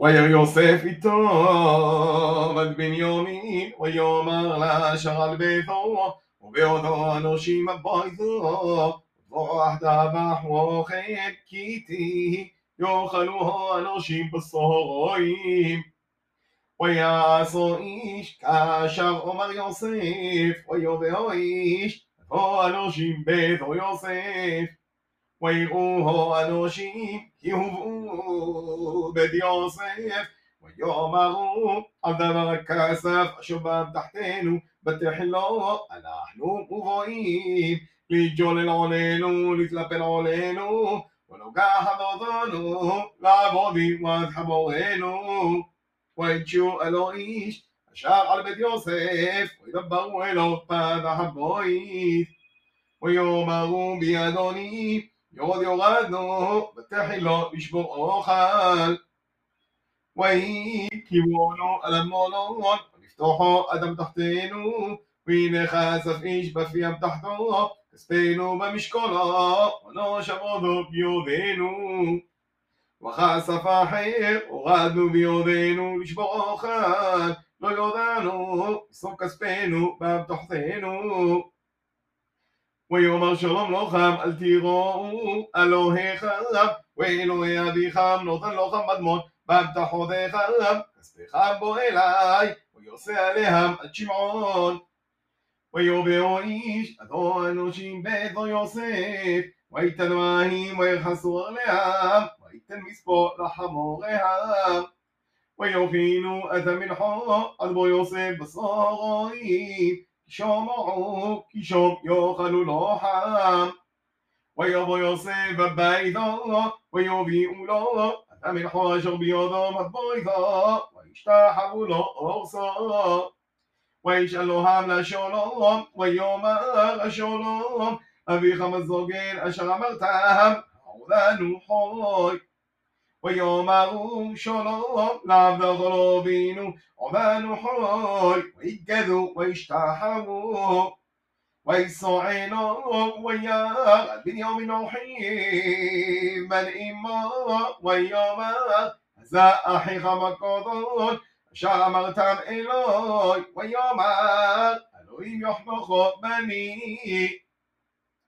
ويا يوسف التوبة بن يومين ويوم لا شغل بيثو وبيوثو نوشي مبايثو ضوح دابح وخيب كيتي يوخلوها نوشي بالصهيم ويا صويش كاشر عمر يوسف ويوبيويش هو نوشي بيثو يوسف. ביתו יוסף ויראו אנושים כי הובאו בית יוסף ויאמרו על דבר הכסף אשר בא תחתנו בתחילו אנחנו מובאים לג'ולל עולנו להתלפל עולנו ונוגח אדותנו לעבוד עמד חמורנו וידשו אלו איש אשר על בית יוסף וידברו אלו פתח הבית ויאמרו בי אדוני יורד יורדנו ותחילו לשבור אוכל ויהי כיוונו על המולון ונפתחו אדם תחתנו והנה חשף איש בפיהם תחתו כספנו במשקולו ונוש עבודו ביודנו וכסף אחר הורדנו ביודנו לשבור אוכל לא ידענו לשום כספנו בתחתנו ויאמר שלום לכם אל תיראו אלוהיכם ואלוהי אביכם נותן לכם מדמון באבטחותיכם כספיכם בוא אליי ויוסע עליהם עד שמעון ויובאו איש אדו אנושים ביתו יוסף ויתן מים ויחסו עליהם ויתן מספו לחמוריהם ויוכינו את המלחו עד בו יוסף בשרים شامعو كيشام يا خلولا حام ويا بيا سيف بيضا ويا بيقولا أمن حاجة بيضا مبيضا ويشتاح ولا أغصى ويش ألوهام لشولم ويوم لشولم أبي خمس زوجين أشغى مرتهم عوذا نوحي. שלום לעבדך לא בינו עודנו חוי ויגדו וישתחוו ויסוענו וירא בנימין אחיו בן אמו ויאמר זה אחיך מקודון אשר אמרתם אלוהי ויאמר אלוהים יחמכו בני